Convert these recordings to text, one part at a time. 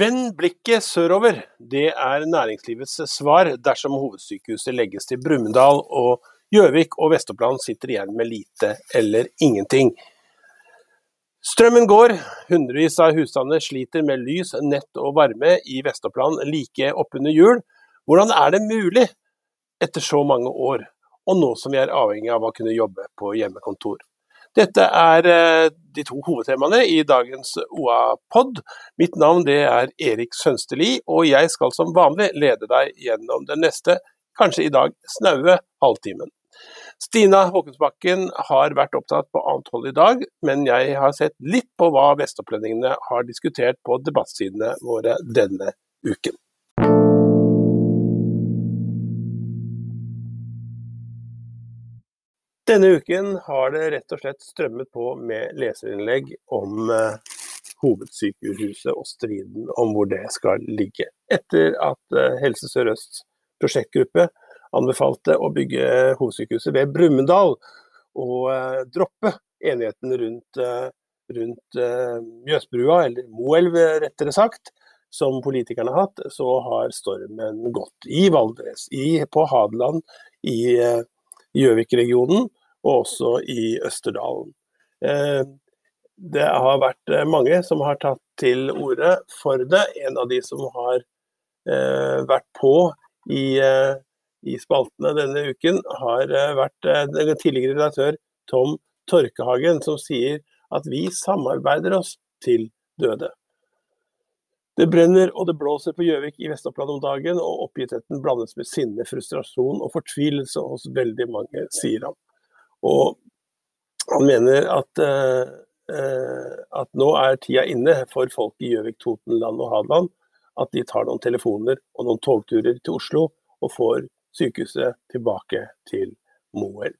Vend blikket sørover. Det er næringslivets svar dersom hovedsykehuset legges til Brumunddal og Gjøvik og Vest-Oppland sitter igjen med lite eller ingenting. Strømmen går, hundrevis av husstander sliter med lys, nett og varme i Vest-Oppland like oppunder jul. Hvordan er det mulig etter så mange år, og nå som vi er avhengig av å kunne jobbe på hjemmekontor? Dette er eh, de to hovedtemaene i dagens OA-pod. Mitt navn er Erik Sønsteli, og jeg skal som vanlig lede deg gjennom den neste, kanskje i dag snaue, halvtimen. Stina Håkonsbakken har vært opptatt på annet hold i dag, men jeg har sett litt på hva vestopplendingene har diskutert på debattsidene våre denne uken. Denne uken har det rett og slett strømmet på med leserinnlegg om eh, hovedsykehuset og striden om hvor det skal ligge. Etter at eh, Helse Sør-Østs prosjektgruppe anbefalte å bygge hovedsykehuset ved Brumunddal og eh, droppe enigheten rundt, rundt Mjøsbrua, eller Moelv rettere sagt, som politikerne har hatt, så har stormen gått i Valdres, i, på Hadeland, i Gjøvik-regionen og også i Østerdalen. Eh, det har vært eh, mange som har tatt til orde for det. En av de som har eh, vært på i, i spaltene denne uken, har vært tidligere redaktør Tom Torkehagen, som sier at vi samarbeider oss til døde. Det brenner og det blåser på Gjøvik i Vest-Oppland om dagen, og oppgittheten blandes med sinne, frustrasjon og fortvilelse hos veldig mange, sier han. Og han mener at, eh, eh, at nå er tida inne for folk i Gjøvik, Totenland og Hadeland. At de tar noen telefoner og noen togturer til Oslo og får sykehuset tilbake til Moelv.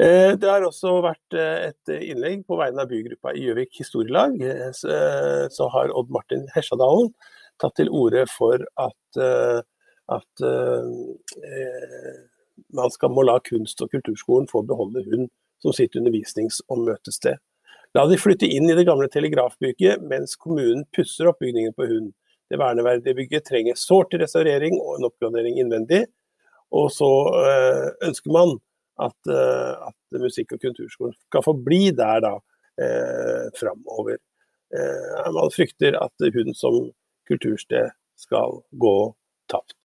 Eh, det har også vært et innlegg på vegne av bygruppa i Gjøvik historielag. Så har Odd Martin Hesjadalen tatt til orde for at, at man skal må la kunst- og kulturskolen få beholde hun som sitt undervisnings- og møtested. La de flytte inn i det gamle telegrafbygget mens kommunen pusser opp bygningen på Hund. Det verneverdige bygget trenger sårt restaurering og en oppgradering innvendig. Og så øh, ønsker man at, øh, at, musikk- og kulturskolen skal få bli der da øh, framover. Eh, man frykter at Hund som kultursted skal gå tapt.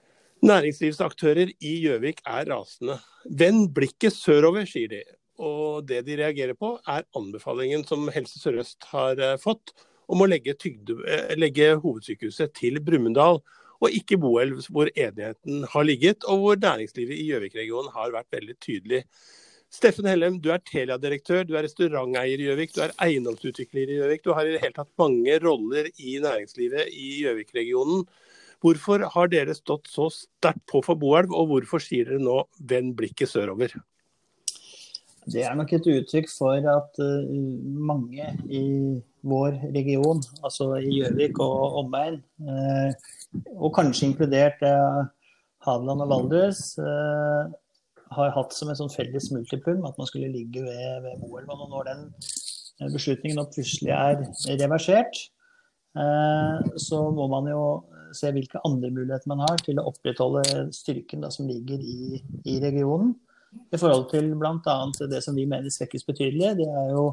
Næringslivsaktører i Gjøvik er rasende. Vend blikket sørover, sier de. Og det de reagerer på, er anbefalingen som Helse Sør-Øst har eh, fått om å legge, tygde, eh, legge hovedsykehuset til Brumunddal, og ikke Boelv, hvor enigheten har ligget, og hvor næringslivet i Gjøvik-regionen har vært veldig tydelig. Steffen Hellem, du er Telia-direktør, du er restauranteier i Gjøvik, du er eiendomsutvikler i Gjøvik. Du har i det hele tatt mange roller i næringslivet i Gjøvik-regionen. Hvorfor har dere stått så sterkt på for Boelv, og hvorfor sier dere nå 'vend blikket sørover'? Det er nok et uttrykk for at uh, mange i vår region, altså i Gjøvik og omegn, uh, og kanskje inkludert uh, Hadeland og Valdres, har hatt som en sånn felles multiplum at man skulle ligge ved, ved OL. Og når den beslutningen nå plutselig er reversert, så må man jo se hvilke andre muligheter man har til å opprettholde styrken da, som ligger i, i, regionen. I forhold til bl.a. det som vi mener svekkes betydelig. Det er jo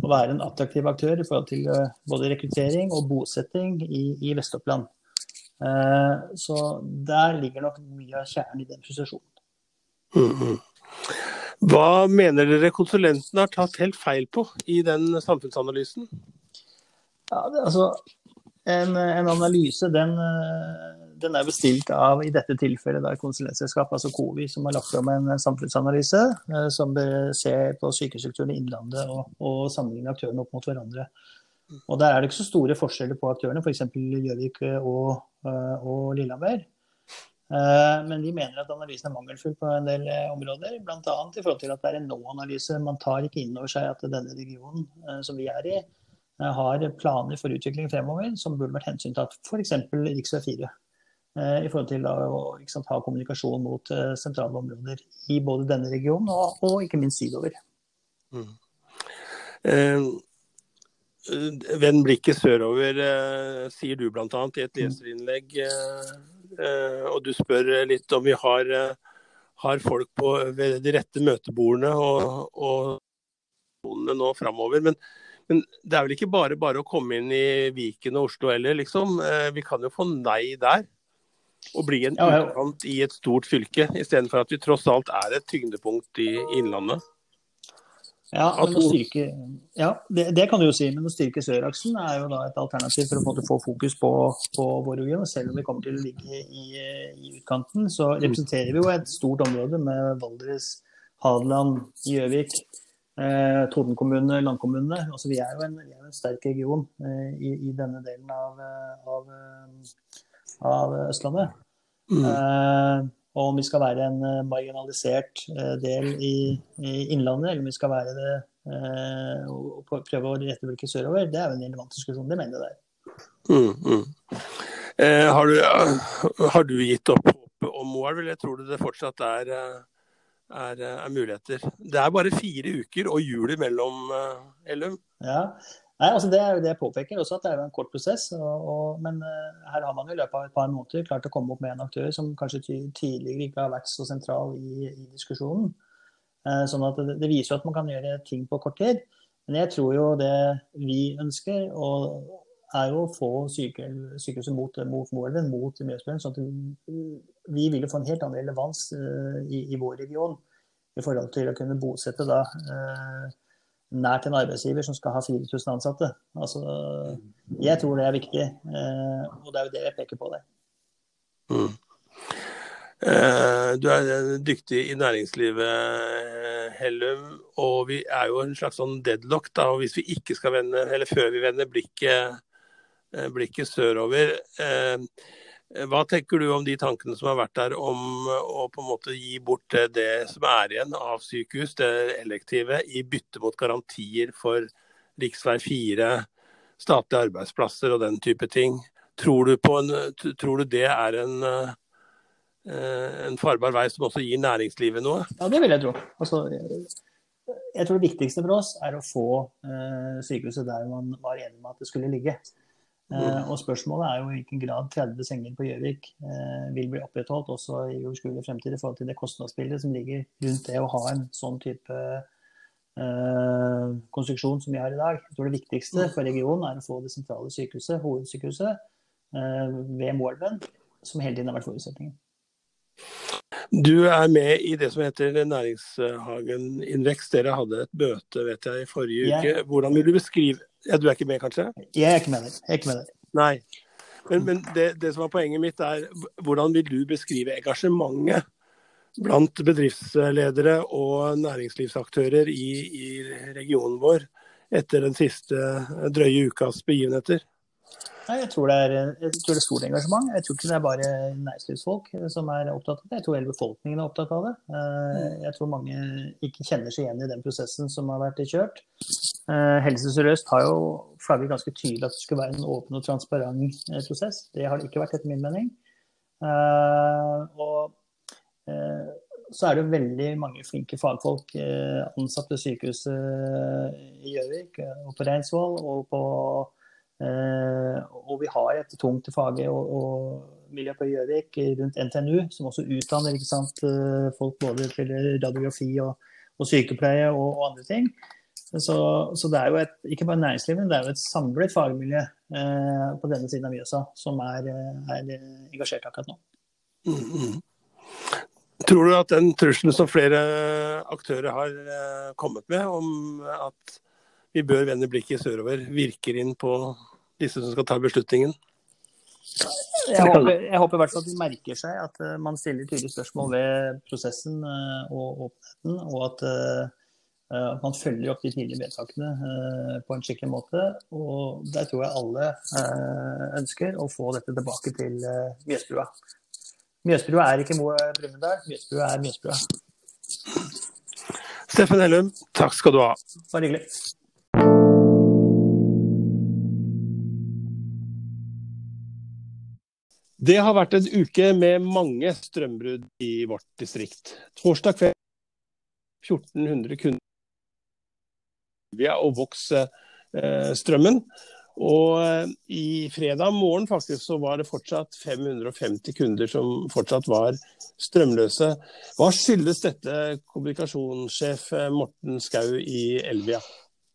å være en attraktiv aktør i forhold til eh, både rekruttering og bosetting i, i Vest-Oppland. Uh, så der ligger nok mye av kjernen i den frustrasjonen. Mm -hmm. Hva mener dere konsulentene har tatt helt feil på i den samfunnsanalysen? Ja, det, altså, en, en analyse den, den, er bestilt av i dette tilfellet da, konsulentselskapet, altså COVI, som har lagt fram en samfunnsanalyse eh, som ser på sykehusstrukturen i Innlandet og, og sammenligner aktørene opp mot hverandre. Og Der er det ikke så store forskjeller på aktørene, f.eks. Gjøvik og, eh, og Lillehammer. Eh, men de mener at analysen er mangelfull på en del områder. Bl.a. i forhold til at det er en nå-analyse. Man tar ikke inn over seg at denne regionen som vi er i, Eh, har planer for utvikling fremover som burde vært hensyntatt, f.eks. rv. 4. I forhold til å sant, ha kommunikasjon mot uh, sentrale områder i både denne regionen og, og ikke minst sydover. Mm. Eh, Vend blikket sørover, sier du bl.a. i et leserinnlegg. Og du spør litt om vi har, har folk på ved de rette møtebordene og, og nå framover. Men, men, det er vel ikke bare bare å komme inn i Viken og Oslo heller, liksom. Vi kan jo få nei der. Og bli en utkant i et stort fylke, istedenfor at vi tross alt er et tyngdepunkt i Innlandet. Ja, styrke, ja det, det, kan du jo si. Men å styrke søraksen er jo da et alternativ for å få fokus på, på vår region. Selv om vi kommer til å ligge i, i, utkanten, så representerer vi jo et stort område med Valdres, Hadeland, Gjøvik, eh, Tordenkommunene, landkommunene. Altså, vi er jo en, er en sterk region eh, i, i, denne delen av, av, av Østlandet. Mm. Eh, og om vi skal være en eh, marginalisert eh, del i, i Innlandet, eller om vi skal være det eh, og prøve å rette blikket sørover, det er jo en relevant diskusjon. Det mener jeg det er. Mm, mm. Eh, har, du, har, du, gitt opp håpet om Moelv, eller tror du det fortsatt er, er, er, muligheter? Det er bare fire uker og jul imellom, Ellum. Ja, Nei, altså Det er jo det jeg påpeker også, at det er jo en kort prosess. Og, og, men uh, her har man jo i løpet av et par måneder klart å komme opp med en aktør som kanskje tidligere ikke har vært så sentral i, i diskusjonen. Sånn at det, det, viser jo at man kan gjøre ting på kort tid. Men jeg tror jo det vi ønsker, og er jo å få sykehuset mot, mot Moelven, mot Mjøsbjørn. Sånn at vi vil jo få en helt annen relevans uh, i, i, vår region i forhold til å kunne bosette da nært en arbeidsgiver som skal ha 4000 ansatte. Altså, jeg tror det er viktig, eh, og det er jo det jeg peker på der. Mm. Eh, du er dyktig i næringslivet, Hellum, og vi er jo en slags sånn deadlock. da, og Hvis vi ikke skal vende, eller før vi vender blikket, eh, blikket sørover Eh, hva tenker du om de tankene som har vært der om eh, å på en måte gi bort det som er igjen av sykehus, det elektive, i bytte mot garantier for rv. 4, statlige arbeidsplasser og den type ting? Tror du, en, tror du det er en, eh, en, farbar vei som også gir næringslivet noe? Ja, det vil jeg tro. Altså, jeg tror det viktigste for oss er å få sykehuset der man var enig med at det skulle ligge. Eh, og Spørsmålet er jo i hvilken grad 30 senger på Gjøvik eh, vil bli opprettholdt også i overskuelig fremtid i forhold til det kostnadsbildet som ligger rundt det å ha en sånn type eh, konstruksjon som vi har i dag. Jeg tror Det viktigste for regionen er å få det sentrale sykehuset, hovedsykehuset, eh, ved Moelven, som hele tiden har vært forutsetningen. Du er med i det som heter Næringshagen Inveks. Dere hadde et møte vet jeg, i forrige uke. Hvordan vil du beskrive ja, Du er ikke med, kanskje? Jeg er ikke med der. Jeg er ikke med der. Nei. Men, men det, det, som er poenget mitt, er hvordan vil du beskrive engasjementet blant bedriftsledere og næringslivsaktører i, i regionen vår etter den siste drøye ukas begivenheter? Nei, jeg tror, det er, jeg tror det er stort engasjement. Jeg tror ikke det er bare næringslivsfolk som er opptatt av det. Jeg tror hele befolkningen er opptatt av det. Eh, jeg tror mange ikke kjenner seg igjen i den prosessen som har vært kjørt. Eh, Helse Sør-Øst har jo flagget ganske tydelig at det skulle være en åpen og transparent eh, prosess. Det har det ikke vært, etter min mening. Og så er det jo veldig mange flinke fagfolk ansatt ved sykehuset i Gjøvik og på Reinsvoll og på Eh, og vi har et tungt fag- og, og miljø på Gjøvik rundt NTNU, som også utdanner sant, eh, folk både til radiografi og, og sykepleie og, og, andre ting. Så, så, det er jo et, ikke bare næringslivet, men det er jo et samlet fagmiljø eh, på denne siden av Mjøsa som er, er engasjert akkurat nå. Mm -hmm. Tror du at den trusselen som flere aktører har kommet med, om at vi bør vende blikket sørover, virker inn på disse som skal ta beslutningen? Jeg håper, jeg håper, i hvert fall at de merker seg at man stiller tydelige spørsmål ved prosessen og åpenheten, og at uh, man følger opp de tidlige vedtakene på en skikkelig måte. Og der tror jeg alle ønsker å få dette tilbake til Mjøsbrua. Mjøsbrua er ikke Moe Brumunddal, Mjøsbrua er Mjøsbrua. Steffen Hellum, takk skal du ha. Bare hyggelig. Det har vært en uke med mange strømbrudd i vårt distrikt. Torsdag kveld 1400 kunder og Vox eh. Og eh, i fredag morgen faktisk så var det fortsatt 550 kunder som fortsatt var strømløse. Hva skyldes dette, kommunikasjonssjef eh, Morten Skau i Elvia?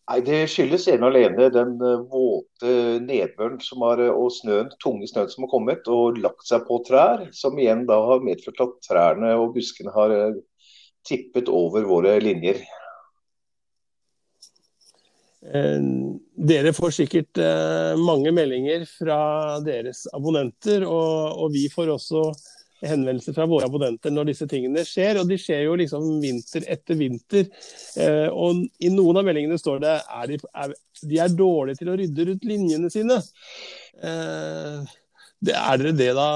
Nei, Det skyldes ene og alene den våte nedbøren har, og snøen, tunge snøen som har kommet og lagt seg på trær. Som igjen da har medført at trærne og buskene har tippet over våre linjer. Eh, dere får sikkert eh, mange meldinger fra deres abonnenter, og, og, vi får også henvendelser fra våre abonnenter når disse tingene skjer. Og de skjer jo liksom vinter etter vinter. Eh, og i noen av meldingene står det at de, er, de er dårlige til å rydde rundt linjene sine. er dere det da,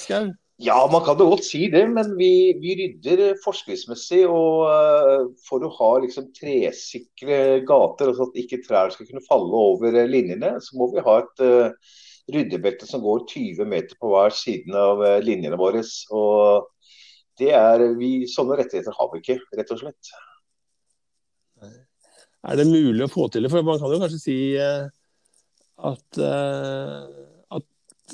Skau? Ja, man kan jo godt si det, men vi, vi rydder forskriftsmessig. Og uh, for å ha liksom, tresikre gater, altså at ikke trær skal kunne falle over uh, linjene, så må vi ha et uh, ryddebelte som går 20 meter på hver siden av linjene våre. Og det er vi, Sånne rettigheter har vi ikke, rett og slett. Er det mulig å få til det? For man kan jo kanskje si at Eh,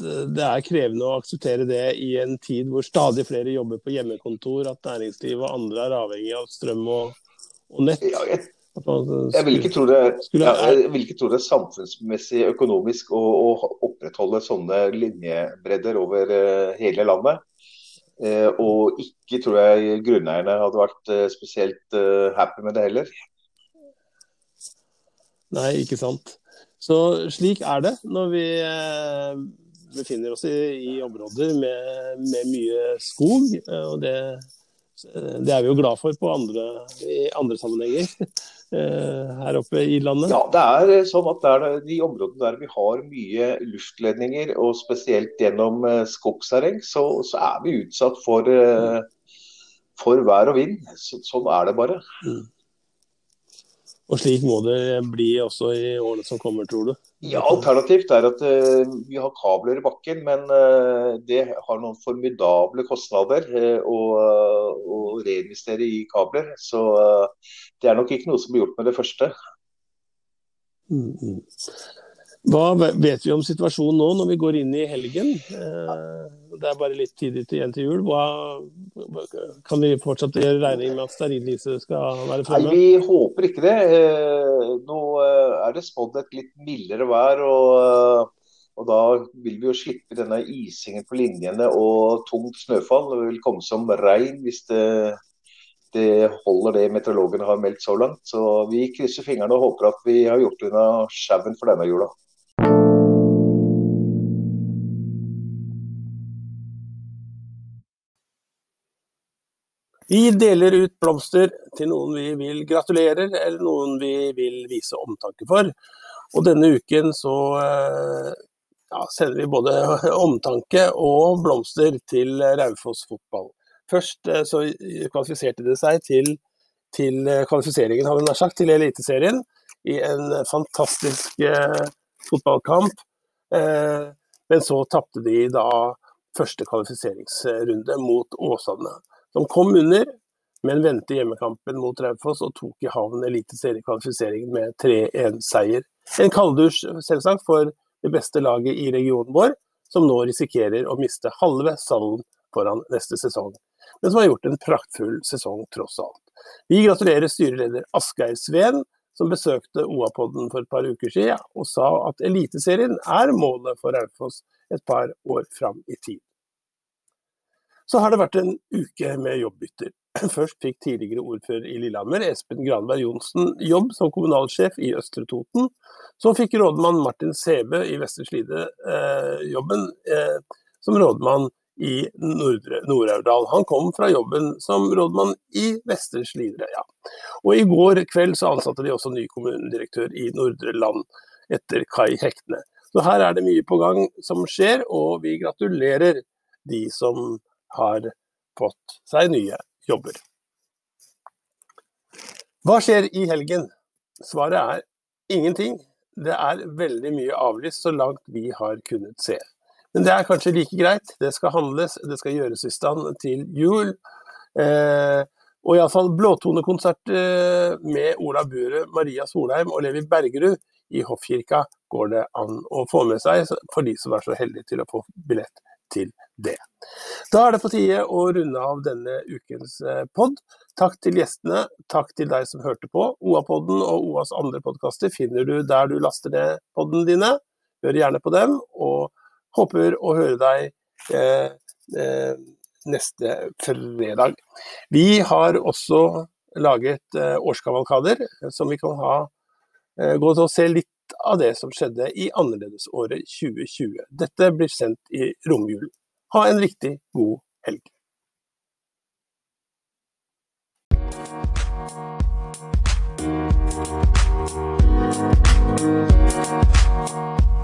det er krevende å akseptere det i en tid hvor stadig flere jobber på hjemmekontor, at næringsliv og andre er avhengig av strøm og, og nett. Ja, jeg, jeg, vil ikke tro det, ja, jeg vil ikke tro det er samfunnsmessig økonomisk å, å opprettholde sånne linjebredder over uh, hele landet. Uh, og ikke tror jeg grunneierne hadde vært spesielt happy med det heller. Nei, ikke sant. Så slik er det når vi befinner oss i, i områder med, med, mye skog. Eh, og det, det, er vi jo glad for på andre, i andre sammenhenger eh, her oppe i landet. Ja, det er eh, sånn at der, er de områdene der vi har mye luftledninger, og spesielt gjennom skogsterreng, så, så, er vi utsatt for, for vær og vind. Så, sånn er det bare. Mm. Og slik må det bli også i årene som kommer, tror du? Ja, Alternativt er at uh, vi har kabler i bakken, men uh, det har noen formidable kostnader uh, å, å, reinvestere i kabler. Så det er nok ikke noe som blir gjort med det første. Mm -hmm. Hva vet vi om situasjonen nå når vi går inn i helgen? Eh, det er bare litt tidlig igjen til jul. Hva, kan vi fortsatt gjøre regning med at stearinlyset skal være fremme? Nei, Vi håper ikke det. Eh, nå eh, er det spådd et litt mildere vær. og, og Da vil vi jo slippe denne isingen på linjene og tungt snøfall. Det vil komme som regn hvis det, det holder det meteorologene har meldt så langt. Så vi krysser fingrene og håper at vi har gjort unna sjauen for denne jula. Vi deler ut blomster til noen vi vil gratulere, eller noen vi vil vise omtanke for. Og denne uken så eh, ja, sender vi både omtanke og blomster til Raufoss fotball. Først eh, så kvalifiserte det seg til, til kvalifiseringen, har vi nær sagt, til Eliteserien i en fantastisk eh, fotballkamp. Eh, men så tapte de da første kvalifiseringsrunde mot Åsane. De kom under, men vendte hjemmekampen mot Raufoss og tok i havn eliteseriekvalifiseringen med 3-1-seier. En kalddusj selvsagt for det beste laget i regionen vår, som nå risikerer å miste halve salen foran neste sesong, men som har gjort en praktfull sesong tross alt. Vi gratulerer styreleder Asgeir Sveen, som besøkte OA-podden for et par uker siden og sa at Eliteserien er målet for Raufoss et par år fram i tid. Så har det vært en uke med jobbbytter. Først fikk tidligere ordfører i Lillehammer, Espen Granberg Johnsen, jobb som kommunalsjef i Østre Toten. Så fikk rådmann Martin Sebe i Vestre Slide eh, jobben eh, som rådmann i Nord-Aurdal. Han kom fra jobben som rådmann i Vestre Slidre. Ja. Og i går kveld så ansatte de også ny kommunedirektør i Nordre Land etter Kai Hektene. Så her er det mye på gang som skjer, og vi gratulerer de som har fått seg nye jobber. Hva skjer i helgen? Svaret er ingenting. Det er veldig mye avlyst så langt vi har kunnet se. Men det er kanskje like greit. Det skal handles, det skal gjøres i stand til jul. Eh, og iallfall blåtonekonsert eh, med Ola Bure, Maria Solheim og Levi Bergerud i Hoffkirka går det an å få med seg for de som er så heldige til å få billett til det. Da er det på tide å runde av denne ukens eh, pod. Takk til gjestene, takk til deg som hørte på. OA-podden og OAs andre podkaster finner du der du laster ned podene dine. Hør gjerne på dem, og håper å høre deg eh, eh, neste fredag. Vi har også laget eh, årskavalkader som vi kan ha eh, gå til å se litt av det som skjedde i annerledesåret 2020. Dette blir sendt i romjulen. Ha en riktig god helg. Thank